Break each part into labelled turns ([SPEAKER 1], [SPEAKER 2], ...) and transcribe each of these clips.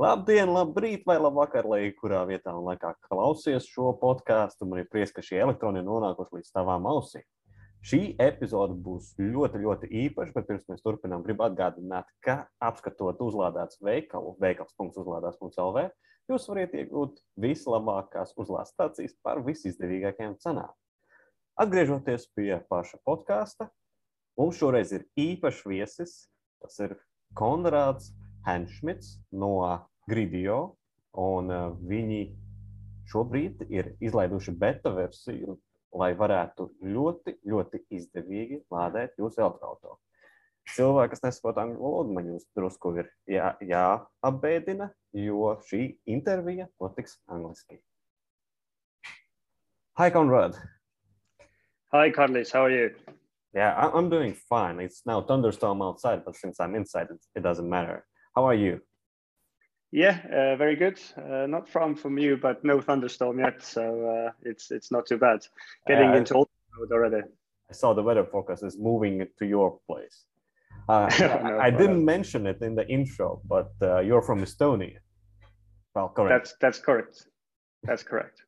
[SPEAKER 1] Labdien, labrīt, vai labvakar, lai kurā vietā un laikā klausies šo podkāstu. Man ir prieks, ka šie elektroni ir nonākuši līdz tavām ausīm. Šī epizode būs ļoti, ļoti īpaša, bet pirms mēs turpinām, gribu atgādināt, ka apskatot uzlādēts veikalu, veikals.uzlādēts.lv, jūs varat iegūt vislabākās uzlādes stācijas par visizdevīgākajām cenām. Atgriežoties pie paša podkāsta, mums šoreiz ir īpašs viesis. Tas ir Konrāds Henšmits no Gridio, un uh, viņi šobrīd ir izlaiduši beta versiju, lai varētu ļoti, ļoti izdevīgi lādēt jūsu elektroautorātu. Cilvēki, kas nesaprot angļu valodu, man jūs drusku ir jā, jāapbēdina, jo šī intervija notiks angliski. Hi, Conrad.
[SPEAKER 2] Hi, Carlis. How are you?
[SPEAKER 1] Yeah, I'm doing fine. It's now thunderstorm outside, but since I'm inside, it doesn't matter. How are you?
[SPEAKER 2] Yeah, uh, very good. Uh, not from from you, but no thunderstorm yet, so uh, it's it's not too bad. Getting into old mode already.
[SPEAKER 1] I saw the weather forecast is moving to your place. Uh, no, I, didn't mention it in the intro, but uh, you're from Estonia.
[SPEAKER 2] Well, correct. That's that's correct. That's correct.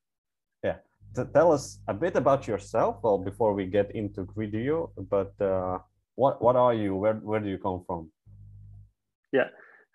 [SPEAKER 1] yeah. So tell us a bit about yourself, well, before we get into Gridio. But uh, what what are you? Where where do you come from?
[SPEAKER 2] Yeah.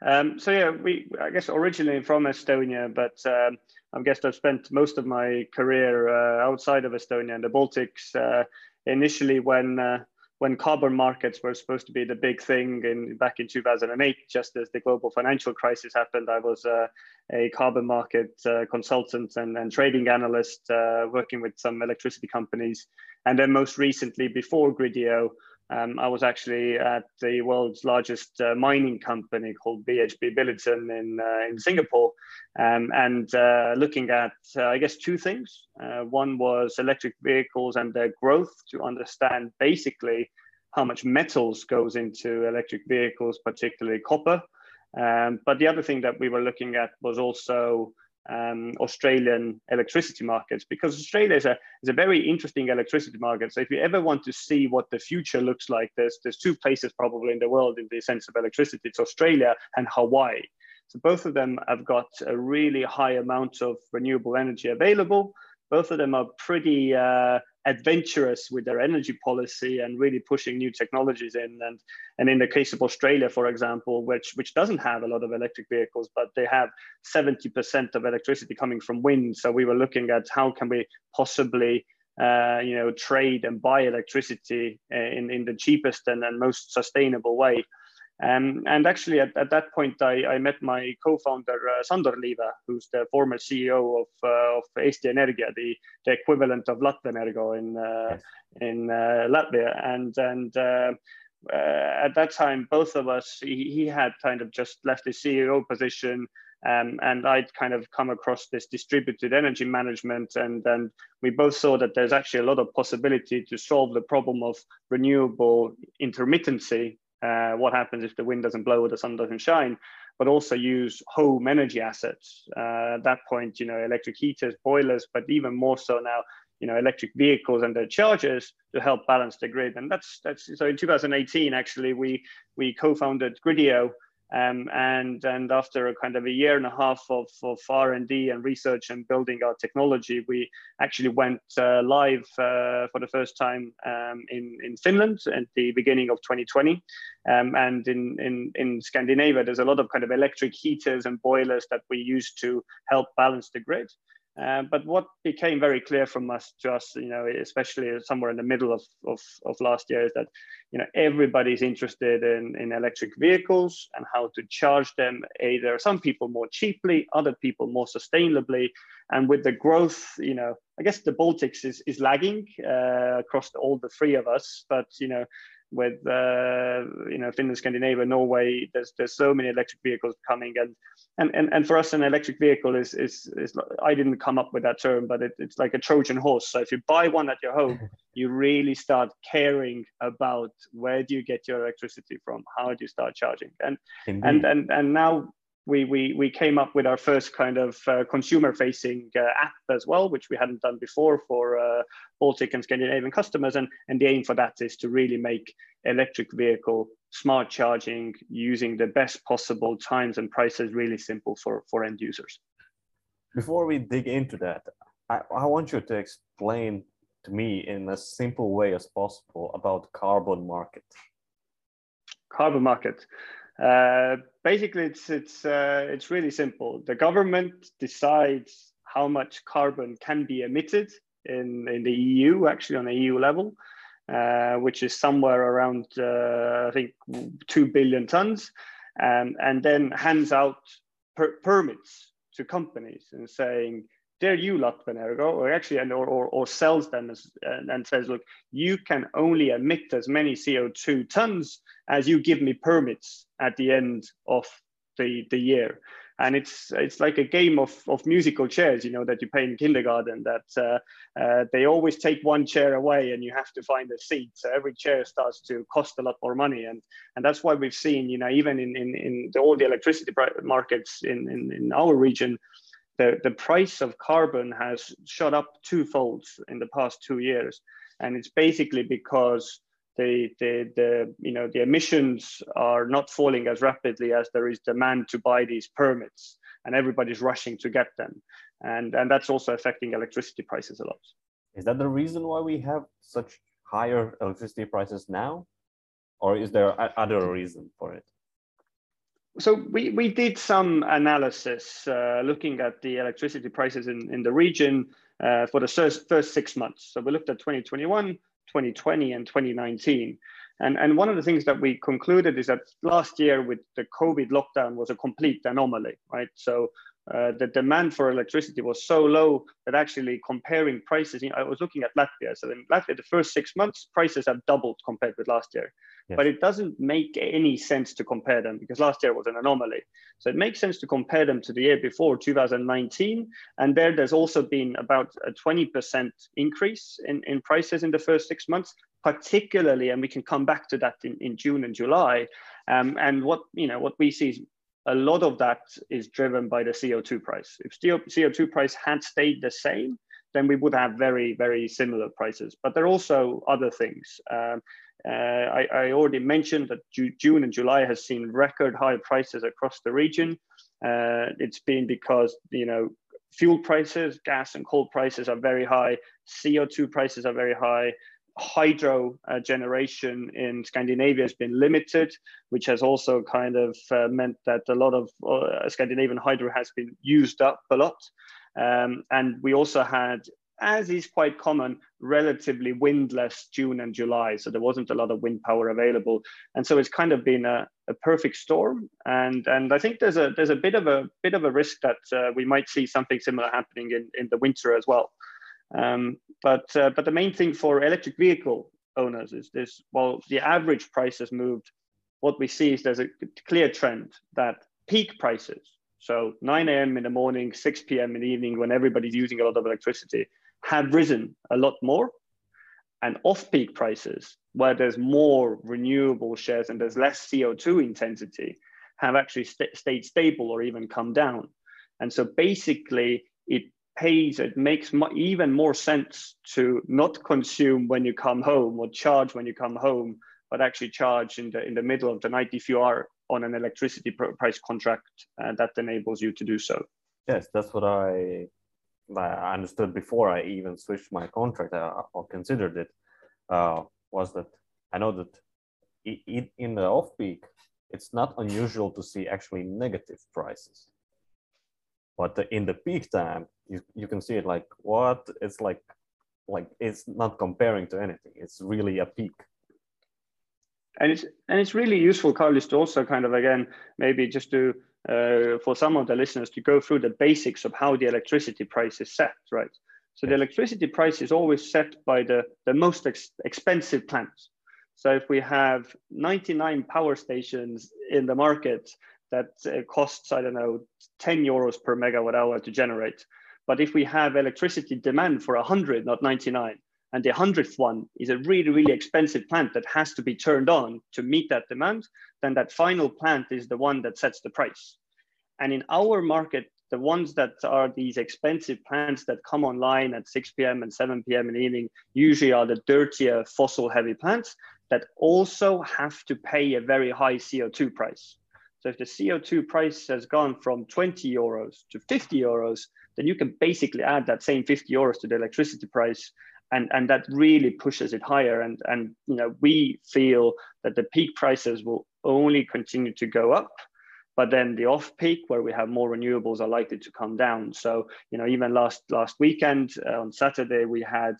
[SPEAKER 2] Um, so yeah, we I guess originally from Estonia, but um, I guess I've spent most of my career uh, outside of Estonia and the Baltics. Uh, initially, when uh, when carbon markets were supposed to be the big thing in back in 2008, just as the global financial crisis happened, I was uh, a carbon market uh, consultant and, and trading analyst uh, working with some electricity companies. And then most recently, before Gridio, um, I was actually at the world's largest uh, mining company called BHP Billiton in, uh, in Singapore um, and uh, looking at, uh, I guess, two things. Uh, one was electric vehicles and their growth to understand basically how much metals goes into electric vehicles, particularly copper. Um, but the other thing that we were looking at was also um, Australian electricity markets because Australia is a, is a very interesting electricity market. So if you ever want to see what the future looks like, there's, there's two places probably in the world in the sense of electricity. It's Australia and Hawaii. So both of them have got a really high amount of renewable energy available. Both of them are pretty uh, adventurous with their energy policy and really pushing new technologies in. And, and in the case of Australia, for example, which, which doesn't have a lot of electric vehicles, but they have 70% of electricity coming from wind. So we were looking at how can we possibly uh, you know, trade and buy electricity uh, in, in the cheapest and, and most sustainable way. Um, and actually, at, at that point, I, I met my co-founder uh, Sandor Liive, who's the former CEO of, uh, of Eesti Energia, the, the equivalent of Latvenergo in uh, yes. in uh, Latvia. And and uh, uh, at that time, both of us, he, he, had kind of just left his CEO position. Um, and I'd kind of come across this distributed energy management, and and we both saw that there's actually a lot of possibility to solve the problem of renewable intermittency uh, what happens if the wind doesn't blow or the sun doesn't shine, but also use home energy assets. Uh, at that point, you know, electric heaters, boilers, but even more so now, you know, electric vehicles and their chargers to help balance the grid. And that's that's so in 2018, actually, we we co-founded Gridio, um, and and after a kind of a year and a half of, of R&D and research and building our technology, we actually went uh, live uh, for the first time um, in, in Finland at the beginning of 2020. Um, and in, in, in Scandinavia, there's a lot of kind of electric heaters and boilers that we use to help balance the grid. Uh, but what became very clear from us to us, you know, especially somewhere in the middle of, of, of last year, is that you know everybody's interested in, in electric vehicles and how to charge them. Either some people more cheaply, other people more sustainably, and with the growth, you know, I guess the Baltics is is lagging uh, across all the three of us, but you know with uh, you know Finland, Scandinavia, Norway. There's there's so many electric vehicles coming, and and and, and for us, an electric vehicle is is is I didn't come up with that term, but it, it's like a Trojan horse. So if you buy one at your home, you really start caring about where do you get your electricity from, how do you start charging, and Indeed. and and and now we, we, we came up with our first kind of uh, consumer facing uh, app as well, which we hadn't done before for uh, Baltic and Scandinavian customers. And, and the aim for that is to really make electric vehicle smart charging using the best possible times and prices really simple for, for end users.
[SPEAKER 1] Before we dig into that, I, I want you to explain to me in as simple way as possible about carbon market.
[SPEAKER 2] Carbon market. Uh, basically, it's it's uh, it's really simple. The government decides how much carbon can be emitted in in the EU, actually on the EU level, uh, which is somewhere around, uh, I think, 2 billion tons, um, and then hands out per permits to companies and saying, there you lot Latvenergo, or actually, and, or, or, or sells them as, and, and, says, look, you can only emit as many CO2 tons as you give me permits at the end of the, the year. And it's it's like a game of, of musical chairs you know that you play in kindergarten that uh, uh, they always take one chair away and you have to find a seat. So every chair starts to cost a lot more money. And and that's why we've seen you know even in in, in the, all the electricity markets in, in in our region the, the price of carbon has shot up twofold in the past two years and it's basically because the, the, the, you know, the emissions are not falling as rapidly as there is demand to buy these permits and everybody's rushing to get them. And, and that's also affecting electricity prices a lot.
[SPEAKER 1] Is that the reason why we have such higher electricity prices now? Or is there other reason for it?
[SPEAKER 2] So we, we did some analysis uh, looking at the electricity prices in, in the region uh, for the first, first six months. So we looked at 2021, 2020 and 2019. And, and one of the things that we concluded is that last year with the COVID lockdown was a complete anomaly, right? So uh, the demand for electricity was so low that actually comparing prices, you know, I was looking at Latvia. So in Latvia, the first six months, prices have doubled compared with last year. Yes. But it doesn't make any sense to compare them because last year was an anomaly. So it makes sense to compare them to the year before, 2019. And there, there's also been about a 20% increase in, in prices in the first six months, particularly, and we can come back to that in, in June and July. Um, and what you know, what we see is a lot of that is driven by the CO2 price. If CO2 price had stayed the same, then we would have very, very similar prices. But there are also other things. Um, uh, I, I, already mentioned that June and July has seen record high prices across the region. Uh, it's been because, you know, fuel prices, gas and coal prices are very high, CO2 prices are very high, hydro uh, generation in Scandinavia has been limited, which has also kind of uh, meant that a lot of uh, Scandinavian hydro has been used up a lot. Um, and we also had, as is quite common, relatively windless June and July. So there wasn't a lot of wind power available. And so it's kind of been a, a perfect storm. And, and I think there's a, there's a bit of a bit of a risk that uh, we might see something similar happening in, in the winter as well. Um, but uh, but the main thing for electric vehicle owners is this: while the average price has moved, what we see is there's a clear trend that peak prices, so 9 a.m. in the morning, 6 p.m. in the evening, when everybody's using a lot of electricity, have risen a lot more. And off-peak prices, where there's more renewable shares and there's less CO2 intensity, have actually st stayed stable or even come down. And so basically, it pays, it makes even more sense to not consume when you come home or charge when you come home, but actually charge in the in the middle of the night if you are on an electricity price contract uh, that enables you to do so.
[SPEAKER 1] Yes, that's what I I understood before I even switched my contract uh, or considered it. Uh, was that I know that in the off peak, it's not unusual to see actually negative prices. But in the peak time, you, you can see it like what? It's like like it's not comparing to anything. It's really a peak.
[SPEAKER 2] And it's and it's really useful carlos to also kind of again maybe just to uh, for some of the listeners to go through the basics of how the electricity price is set right? So the electricity price is always set by the the most ex expensive plants. So if we have 99 power stations in the market that costs i don't know 10 euros per megawatt hour to generate but if we have electricity demand for 100, not 99, and the 100th one is a really, really expensive plant that has to be turned on to meet that demand, then that final plant is the one that sets the price. And in our market, the ones that are these expensive plants that come online at 6 p.m. and 7 p.m. in the evening usually are the dirtier fossil heavy plants. that also have to pay a very high CO2 price. If the CO2 price has gone from 20 euros to 50 euros, then you can basically add that same 50 euros to the electricity price. And, and that really pushes it higher. And, and you know, we feel that the peak prices will only continue to go up but then the off peak where we have more renewables are likely to come down so you know even last last weekend uh, on saturday we had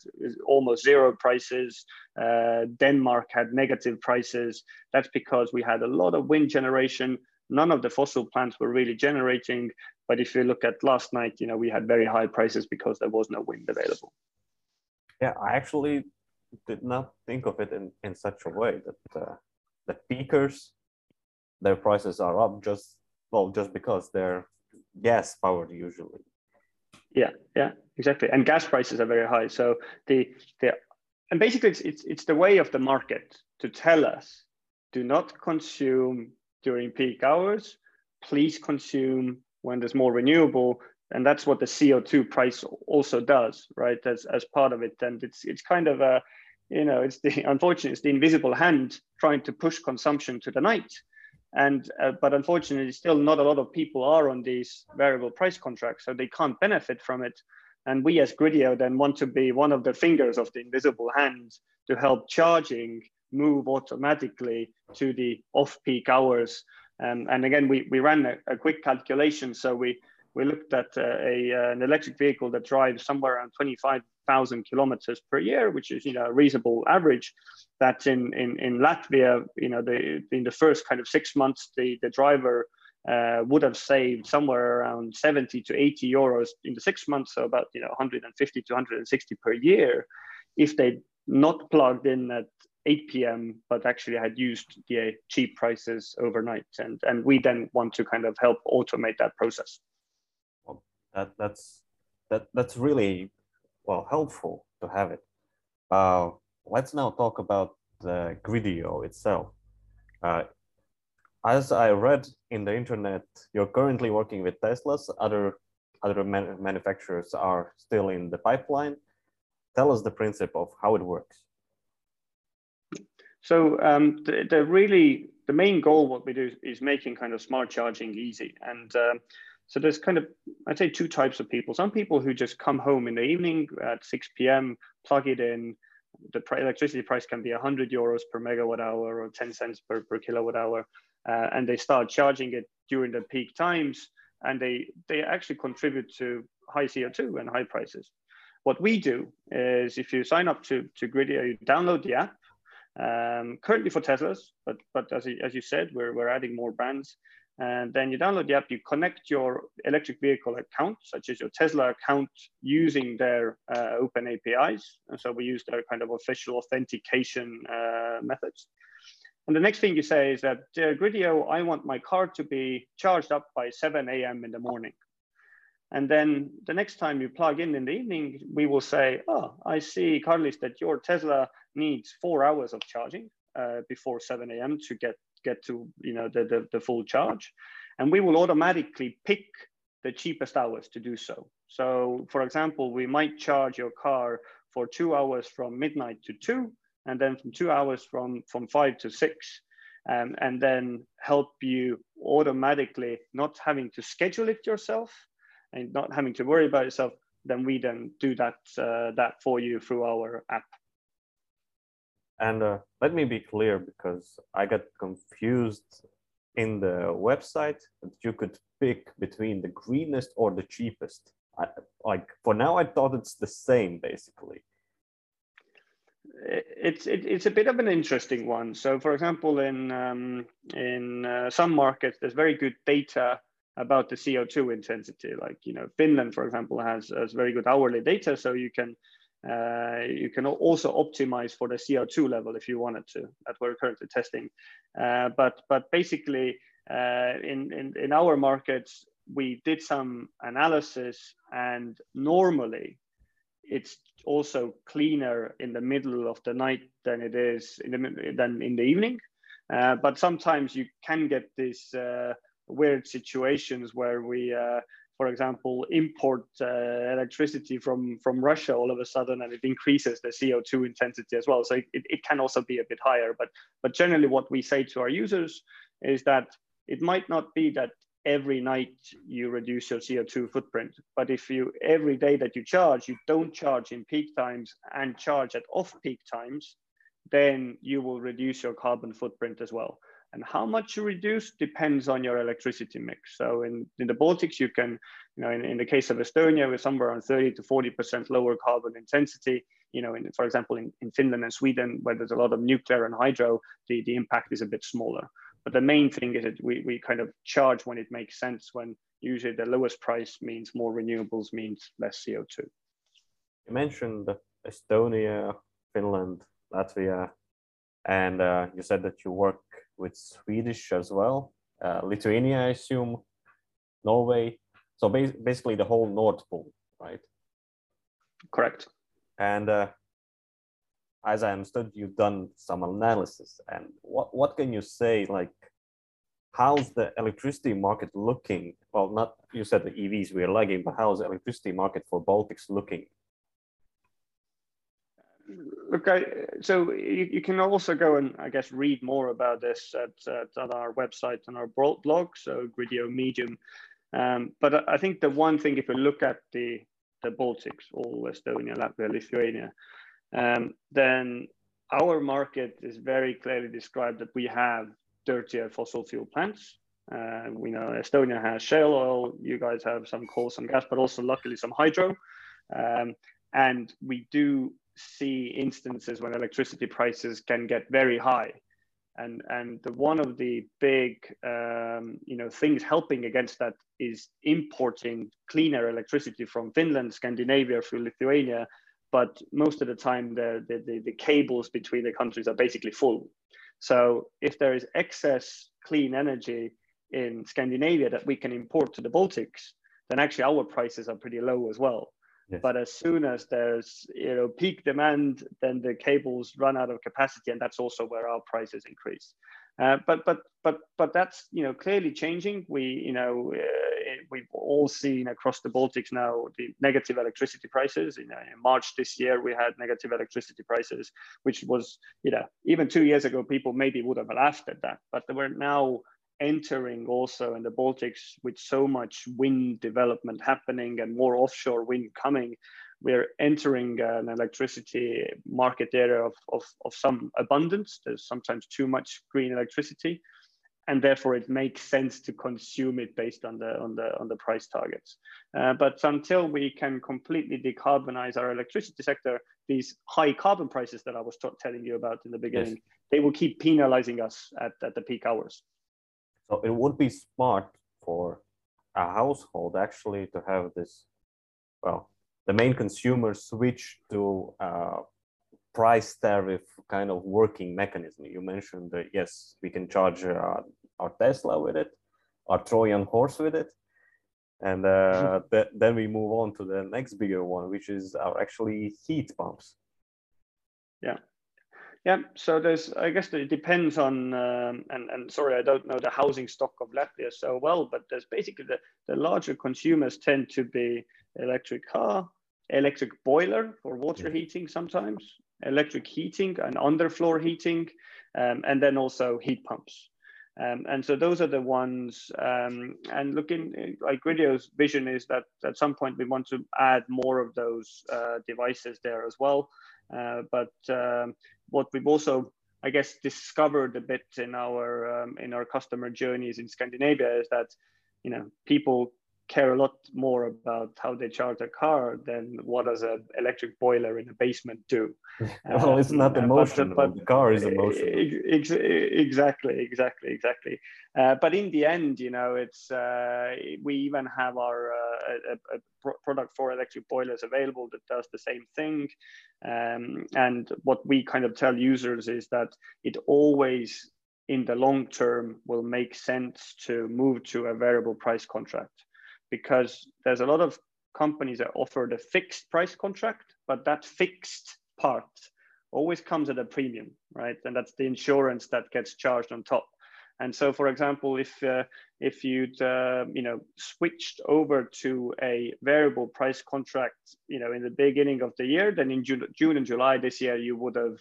[SPEAKER 2] almost zero prices uh, denmark had negative prices that's because we had a lot of wind generation none of the fossil plants were really generating but if you look at last night you know we had very high prices because there was no wind available.
[SPEAKER 1] Yeah i actually did not think of it in, in such a way that uh, the peakers their prices are up just well just because they're gas powered usually.
[SPEAKER 2] Yeah yeah exactly. And gas prices are very high. So the the and basically it's it's, it's the way of the market to tell us do not consume during peak hours please consume when there's more renewable. And that's what the co2 price also does right? As as part of it. And it's it's kind of a you know it's the unfortunately it's the invisible hand trying to push consumption to the night. And uh, but unfortunately still not a lot of people are on these variable price contracts so they can't benefit from it. And we as Gridio then want to be one of the fingers of the invisible hand to help charging move automatically to the off-peak hours. Um, and again we, we ran a, a quick calculation. So we we looked at uh, a, uh, an electric vehicle that drives somewhere around 25,000 kilometers per year, which is you know a reasonable average. That in, in, in Latvia, you know, the, in the first kind of six months, the, the driver uh, would have saved somewhere around 70 to 80 euros in the six months, so about you know 150 to 160 per year, if they not plugged in at 8 p.m., but actually had used the cheap prices overnight. And, and we then want to kind of help automate that process
[SPEAKER 1] that that's that that's really well helpful to have it. Uh, let's now talk about the Gridio itself. Uh, as I read in the internet, you're currently working with Teslas. Other other man manufacturers are still in the pipeline. Tell us the principle of how it works.
[SPEAKER 2] So um, the, the really the main goal what we do is making kind of smart charging easy and um, so there's kind of, I'd say two types of people. Some people who just come home in the evening at 6 p.m., plug it in. The electricity price can be 100 euros per megawatt hour or 10 cents per, per kilowatt hour. Uh, and they start charging it during the peak times. And they, they actually contribute to high CO2 and high prices. What we do is if you sign up to, to Gridio, you download the app, um, currently for Teslas, but, but as, as you said, we're, we're adding more brands. And then you download the app, you connect your electric vehicle account, such as your Tesla account, using their uh, open APIs. And so we use their kind of official authentication uh, methods. And the next thing you say is that, uh, Gridio, I want my car to be charged up by 7 a.m. in the morning. And then the next time you plug in in the evening, we will say, oh, I see, Carlos, that your Tesla needs four hours of charging uh, before 7 a.m. to get get to you know the, the, the full charge. And we will automatically pick the cheapest hours to do so. So for example, we might charge your car for two hours from midnight to two, and then from two hours from, from five to six. Um, and then help you automatically not having to schedule it yourself and not having to worry about yourself then we then do that uh, that for you through our app
[SPEAKER 1] and uh, let me be clear because I got confused in the website that you could pick between the greenest or the cheapest. I, like for now, I thought it's the same basically.
[SPEAKER 2] It's it, it's a bit of an interesting one. So, for example, in um, in uh, some markets, there's very good data about the CO2 intensity. Like you know, Finland, for example, has has very good hourly data, so you can uh, you can also optimize for the CO2 level if you wanted to, that we're currently testing. Uh, but, but basically, uh, in, in, in our markets, we did some analysis and normally it's also cleaner in the middle of the night than it is in the, than in the evening. Uh, but sometimes you can get this uh, weird situations where we uh, for example, import uh, electricity from, from Russia all of a sudden, and it increases the CO2 intensity as well. So it, it can also be a bit higher. But, but generally, what we say to our users is that it might not be that every night you reduce your CO2 footprint. But if you every day that you charge, you don't charge in peak times and charge at off peak times, then you will reduce your carbon footprint as well. And how much you reduce depends on your electricity mix. So in, in the Baltics, you can, you know, in, in the case of Estonia, we're somewhere around 30 to 40% lower carbon intensity. You know, in, for example, in, in Finland and Sweden, where there's a lot of nuclear and hydro, the, the impact is a bit smaller. But the main thing is that we, we kind of charge when it makes sense, when usually the lowest price means more renewables, means less CO2.
[SPEAKER 1] You mentioned Estonia, Finland, Latvia, and uh, you said that you work with Swedish as well, uh, Lithuania, I assume, Norway. So ba basically the whole North Pole, right?
[SPEAKER 2] Correct.
[SPEAKER 1] And uh, as I understood, you've done some analysis. And what, what can you say, like, how's the electricity market looking? Well, not, you said the EVs were lagging, but how's the electricity market for Baltics looking?
[SPEAKER 2] Look, I, so you, you, can also go and I guess read more about this at, at on our website and our blog, so Gridio Medium. Um, but I think the one thing, if you look at the the Baltics, all Estonia, Latvia, Lithuania, um, then our market is very clearly described that we have dirtier fossil fuel plants. Uh, we know Estonia has shale oil, you guys have some coal, some gas, but also luckily some hydro. Um, and we do see instances when electricity prices can get very high. And, and the, one of the big um, you know, things helping against that is importing cleaner electricity from Finland, Scandinavia through Lithuania, but most of the time the, the, the, the cables between the countries are basically full. So if there is excess clean energy in Scandinavia that we can import to the Baltics, then actually our prices are pretty low as well. But as soon as there's you know peak demand, then the cables run out of capacity, and that's also where our prices increase. Uh, but but but but that's you know clearly changing. We you know uh, we've all seen across the Baltics now the negative electricity prices. You know, in March this year we had negative electricity prices, which was you know even two years ago people maybe would have laughed at that, but we're now entering also in the Baltics with so much wind development happening and more offshore wind coming, we're entering an electricity market area of, of, of some abundance. There's sometimes too much green electricity, and therefore it makes sense to consume it based on the on the on the price targets. Uh, but until we can completely decarbonize our electricity sector, these high carbon prices that I was telling you about in the beginning, yes. they will keep penalizing us at, at the peak hours.
[SPEAKER 1] So it would be smart for a household actually to have this, well, the main consumer switch to a price tariff kind of working mechanism. You mentioned that yes, we can charge uh, our Tesla with it, our Trojan horse with it, and uh, th then we move on to the next bigger one, which is our actually heat pumps.
[SPEAKER 2] Yeah, yeah, so there's, I guess it depends on, um, and, and sorry, I don't know the housing stock of Latvia so well, but there's basically the, the larger consumers tend to be electric car, electric boiler for water heating sometimes, electric heating and underfloor heating, um, and then also heat pumps. Um, and so those are the ones, um, and looking like Gridio's vision is that at some point we want to add more of those uh, devices there as well. Uh, but um, what we've also, I guess, discovered a bit in our um, in our customer journeys in Scandinavia is that, you know, people care a lot more about how they charge a car than what does an electric boiler in a basement do.
[SPEAKER 1] well, it's not emotional. But, but, the car is emotional.
[SPEAKER 2] Ex exactly, exactly, exactly. Uh, but in the end, you know, it's uh, we even have our uh, a, a product for electric boilers available that does the same thing. Um, and what we kind of tell users is that it always in the long term will make sense to move to a variable price contract because there's a lot of companies that offer the fixed price contract, but that fixed part always comes at a premium, right? And that's the insurance that gets charged on top. And so, for example, if uh, if you'd uh, you know switched over to a variable price contract, you know, in the beginning of the year, then in June, June and July this year, you would have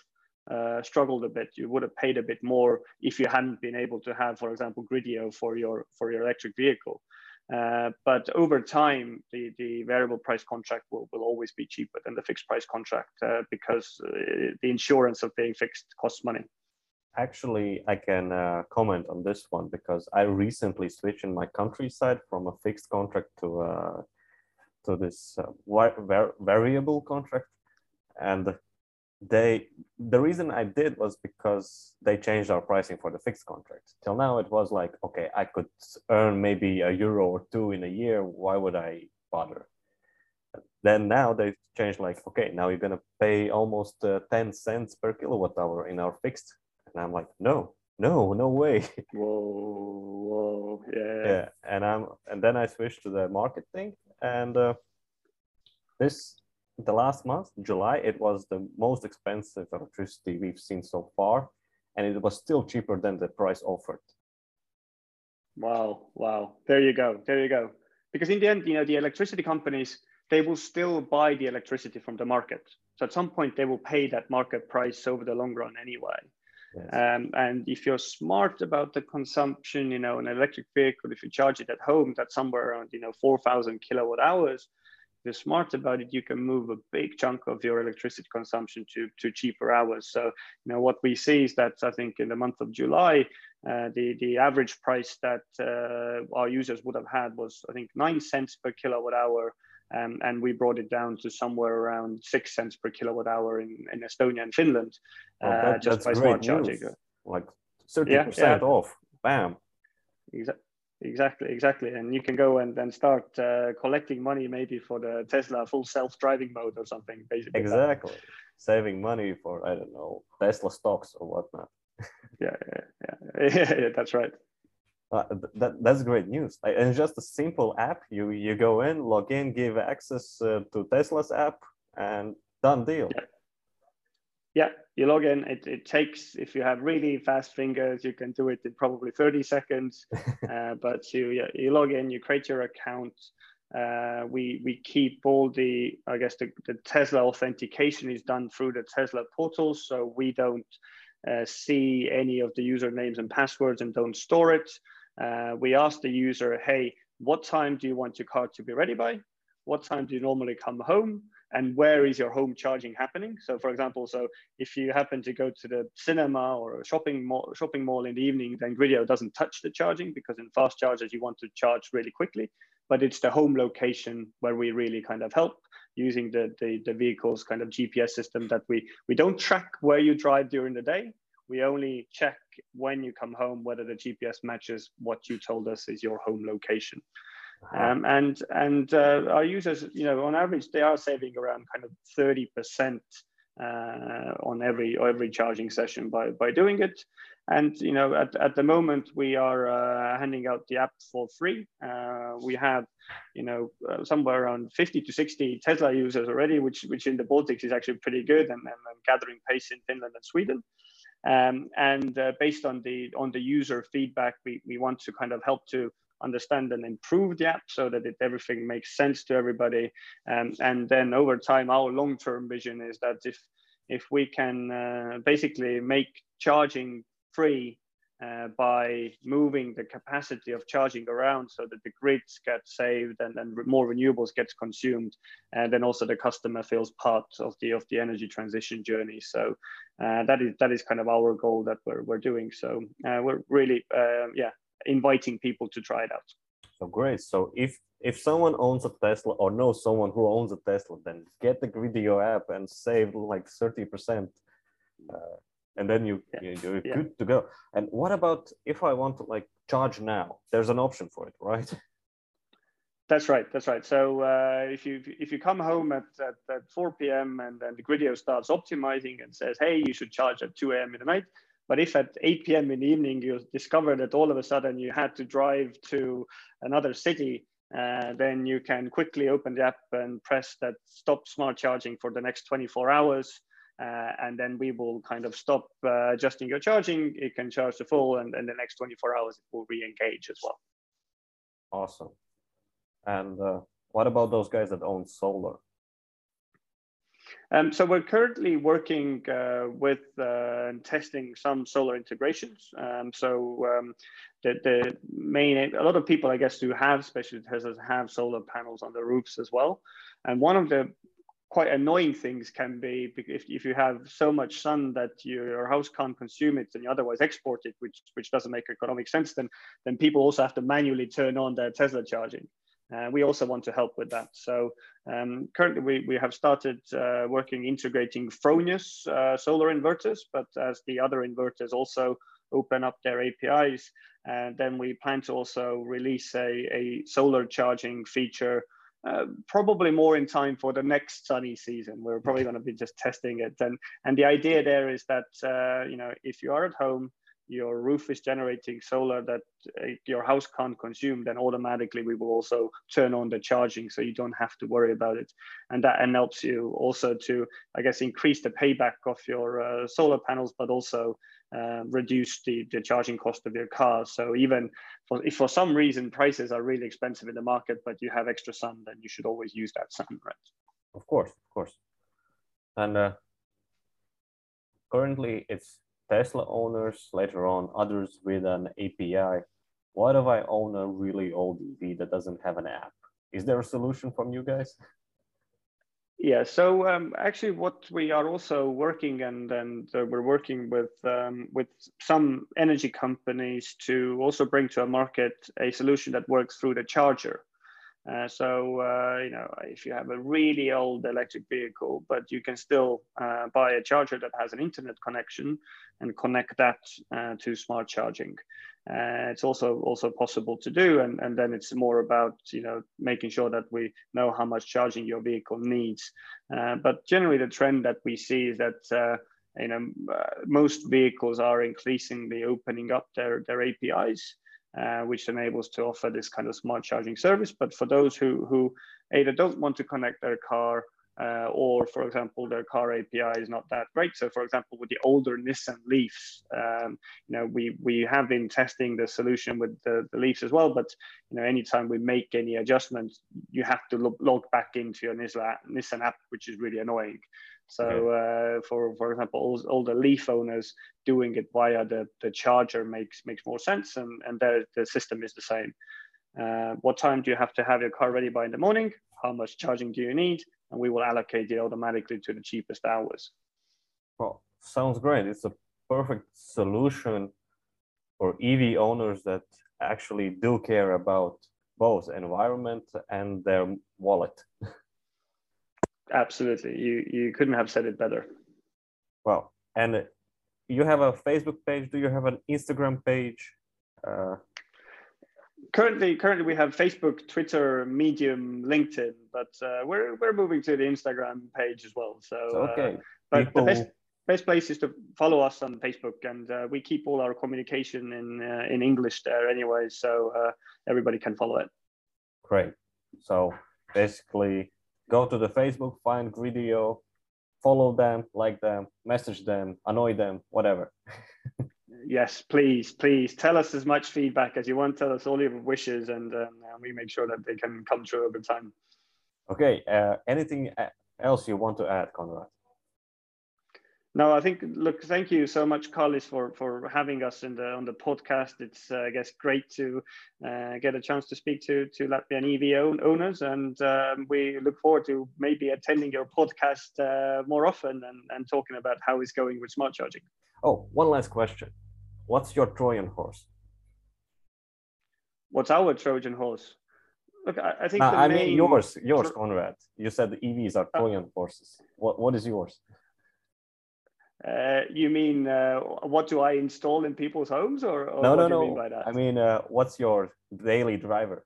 [SPEAKER 2] uh, struggled a bit. You would have paid a bit more if you hadn't been able to have, for example, Gridio for your for your electric vehicle. Uh, but over time, the, the variable price contract will, will always be cheaper than the fixed price contract uh, because uh, the insurance of being fixed costs money.
[SPEAKER 1] Actually, I can uh, comment on this one because I recently switched in my countryside from a fixed contract to uh, to this variable contract, and they the reason I did was because they changed our pricing for the fixed contract. Till now it was like, okay, I could earn maybe a euro or two in a year. Why would I bother? Then now they changed like, okay, now you're gonna pay almost uh, 10 cents per kilowatt hour in our fixed. And I'm like, no, no, no way.
[SPEAKER 2] Whoa, whoa, yeah.
[SPEAKER 1] Yeah, and I'm and then I switched to the market thing, and uh, this the last month, July, it was the most expensive electricity we've seen so far, and it was still cheaper than the price offered.
[SPEAKER 2] Wow, wow. There you go. There you go. Because in the end, you know, the electricity companies, they will still buy the electricity from the market. So at some point, they will pay that market price over the long run anyway. Yes. Um, and if you're smart about the consumption, you know, an electric vehicle, if you charge it at home, that's somewhere around, you know, 4,000 kilowatt hours you're smart about it, you can move a big chunk of your electricity consumption to, to cheaper hours. So, you know, what we see is that I think in the month of July, uh, the, the average price that uh, our users would have had was, I think, nine cents per kilowatt hour. Um, and we brought it down to somewhere around six cents per kilowatt hour in, in Estonia and Finland,
[SPEAKER 1] oh, that, uh, just by smart charging. Like 30% yeah, yeah. off. Bam.
[SPEAKER 2] Exactly. Exactly, exactly. And you can go and then start uh, collecting money maybe for the Tesla full self-driving mode or something, basically.
[SPEAKER 1] Exactly. Saving money for, I don't know, Tesla stocks or whatnot.
[SPEAKER 2] yeah, yeah, yeah, yeah, yeah, that's right.
[SPEAKER 1] Uh, that, that's great news. And just a simple app. You you go in, log in, give access uh, to Tesla's app, and done deal.
[SPEAKER 2] Yeah yeah, you log in. It, it takes, if you have really fast fingers, you can do it in probably 30 seconds. uh, but you, you log in, you create your account. Uh, we, we keep all the, I guess, the, the Tesla authentication is done through the Tesla portal. So we don't uh, see any of the usernames and passwords and don't store it. Uh, we ask the user, hey, what time do you want your car to be ready by? What time do you normally come home? And where is your home charging happening? So for example so if you happen to go to the cinema or a shopping mall shopping mall in the evening then gridio doesn't touch the charging because in fast chargers you want to charge really quickly. But it's the home location where we really kind of help using the, the, the vehicle's kind of gps system that we we don't track where you drive during the day. We only check when you come home whether the gps matches what you told us is your home location um, and and uh, our users, you know, on average, they are saving around kind of 30% uh, on every every charging session by, by doing it. And, you know, at, at the moment, we are uh, handing out the app for free. Uh, we have, you know, uh, somewhere around 50 to 60 Tesla users already, which, which in the Baltics is actually pretty good and, and, and gathering pace in Finland and Sweden. Um, and uh, based on the on the user feedback, we, we want to kind of help to understand and improve the app so that it, everything makes sense to everybody. Um, and then over time, our long-term vision is that if if we can uh, basically make charging free uh, by moving the capacity of charging around so that the grids get saved and then more renewables gets consumed and then also the customer feels part of the of the energy transition journey so uh, that is that is kind of our goal that we're, we're doing so uh, we're really uh, yeah inviting people to try it out.
[SPEAKER 1] So great. So if if someone owns a Tesla or knows someone who owns a Tesla, then get the Gridio app and save like thirty percent, uh, and then you, yeah. you are yeah. good to go. And what about if I want to like charge now? There's an option for it, right?
[SPEAKER 2] That's right. That's right. So uh, if you if you come home at, at, at 4 p.m. and then the Gridio starts optimizing and says, "Hey, you should charge at 2 a.m. in the night," But if at 8 p.m. in the evening you discover that all of a sudden you had to drive to another city, uh, then you can quickly open the app and press that stop smart charging for the next 24 hours. uh, and then we will kind of stop uh, adjusting your charging. It can charge the full, and then the next 24 hours it will re-engage as well.
[SPEAKER 1] Awesome. And uh, what about those guys that own solar?
[SPEAKER 2] Um, so we're currently working uh, with uh, testing some solar integrations. Um, so um, the, the main, a lot of people, I guess, who have specialty Teslas have solar panels on the roofs as well. And one of the quite annoying things can be if, if you have so much sun that your house can't consume it and you otherwise export it, which which doesn't make economic sense, then then people also have to manually turn on their Tesla charging. Uh, we also want to help with that. So um, currently we, we have started uh, working integrating Fronius uh, solar inverters, but as the other inverters also open up their APIs, and then we plan to also release a, a solar charging feature uh, probably more in time for the next sunny season. We're probably going to be just testing it, and and the idea there is that uh, you know if you are at home, your roof is generating solar that uh, your house can't consume, then automatically we will also turn on the charging, so you don't have to worry about it, and that and helps you also to I guess increase the payback of your uh, solar panels, but also uh, reduce the, the charging cost of your car. So even for, if for some reason prices are really expensive in the market, but you have extra sun, then you should always use that sun, right?
[SPEAKER 1] Of course, of course. And uh, currently it's Tesla owners, later on others with an API. What if I own a really old EV that doesn't have an app? Is there a solution from you guys?
[SPEAKER 2] Yeah, so um, actually, what we are also working and and uh, we're working with um, with some energy companies to also bring to a market a solution that works through the charger. Uh, so uh, you know, if you have a really old electric vehicle, but you can still uh, buy a charger that has an internet connection and connect that uh, to smart charging. Uh, it's also also possible to do, and, and then it's more about you know making sure that we know how much charging your vehicle needs. But generally, the trend that we see is that you know most vehicles are increasingly opening up their their APIs, uh, which enables to offer this kind of smart charging service. But for those who who either don't want to connect their car uh, or for example, their car API is not that great. So for example, with the older Nissan Leafs, um, you know, we, we have been testing the solution with the, the Leafs as well, but you know, anytime we make any adjustments, you have to log, log back into your Nissan app, which is really annoying. So uh, for, for example, all, all, the Leaf owners doing it via the, the charger makes, makes more sense and, and the, the system is the same. Uh, what time do you have to have your car ready by in the morning? How much charging do you need? and we will allocate it automatically to the cheapest hours.
[SPEAKER 1] Well, sounds great. It's a perfect solution for EV owners that actually do care about both environment and their wallet.
[SPEAKER 2] Absolutely. You you couldn't have said it better.
[SPEAKER 1] Well, and you have a Facebook page. Do you have an Instagram page? Uh,
[SPEAKER 2] currently currently we have facebook twitter medium linkedin but uh, we're we're moving to the instagram page as well so,
[SPEAKER 1] uh, okay uh,
[SPEAKER 2] but People... the best best place is to follow us on facebook and uh, we keep all our communication in uh, in english there anyway so uh, everybody can follow it
[SPEAKER 1] great so basically go to the facebook find Gridio follow them like them message them annoy them whatever
[SPEAKER 2] yes, please, please tell us as much feedback as you want. Tell us all your wishes, and um, we make sure that they can come true over time.
[SPEAKER 1] Okay. Uh, anything else you want to add, Konrad?
[SPEAKER 2] No, I think. Look, thank you so much, Carlis, for for having us in the on the podcast. It's uh, I guess great to uh, get a chance to speak to to Latvian EV own, owners, and um, we look forward to maybe attending your podcast uh, more often and, and talking about how it's going with smart charging.
[SPEAKER 1] Oh, one last question. What's your Trojan horse?
[SPEAKER 2] What's our Trojan horse? Look, I, I think.
[SPEAKER 1] Uh, I main... mean yours, yours, Conrad. You said the EVs are uh, Trojan horses. What what is yours?
[SPEAKER 2] Uh, you mean uh, what do I install in people's homes, or, or
[SPEAKER 1] no, no,
[SPEAKER 2] no.
[SPEAKER 1] I mean, uh, what's your daily driver?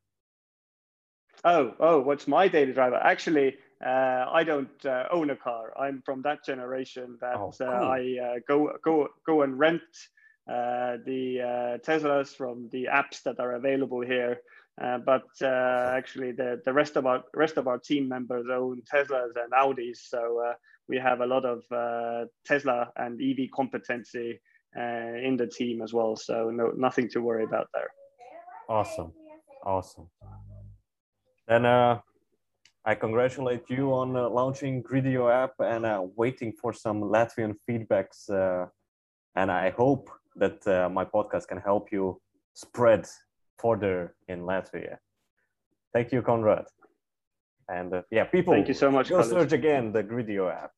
[SPEAKER 2] Oh, oh, what's my daily driver? Actually, uh, I don't uh, own a car. I'm from that generation that oh, cool. I go go go and rent uh, the uh, Teslas from the apps that are available here. Uh, but actually, the, the rest of our rest of our team members own Teslas and Audis, so we have a lot of uh, Tesla and EV competency uh, in the team as well. So no, nothing to worry about there.
[SPEAKER 1] Awesome, awesome. Then uh, I congratulate you on uh, launching Gridio app and uh, waiting for some Latvian feedbacks. Uh, and I hope that my podcast can help you spread further in Latvia. Thank you, Konrad. And uh, yeah, people,
[SPEAKER 2] thank you so much.
[SPEAKER 1] Go search again the Gridio app.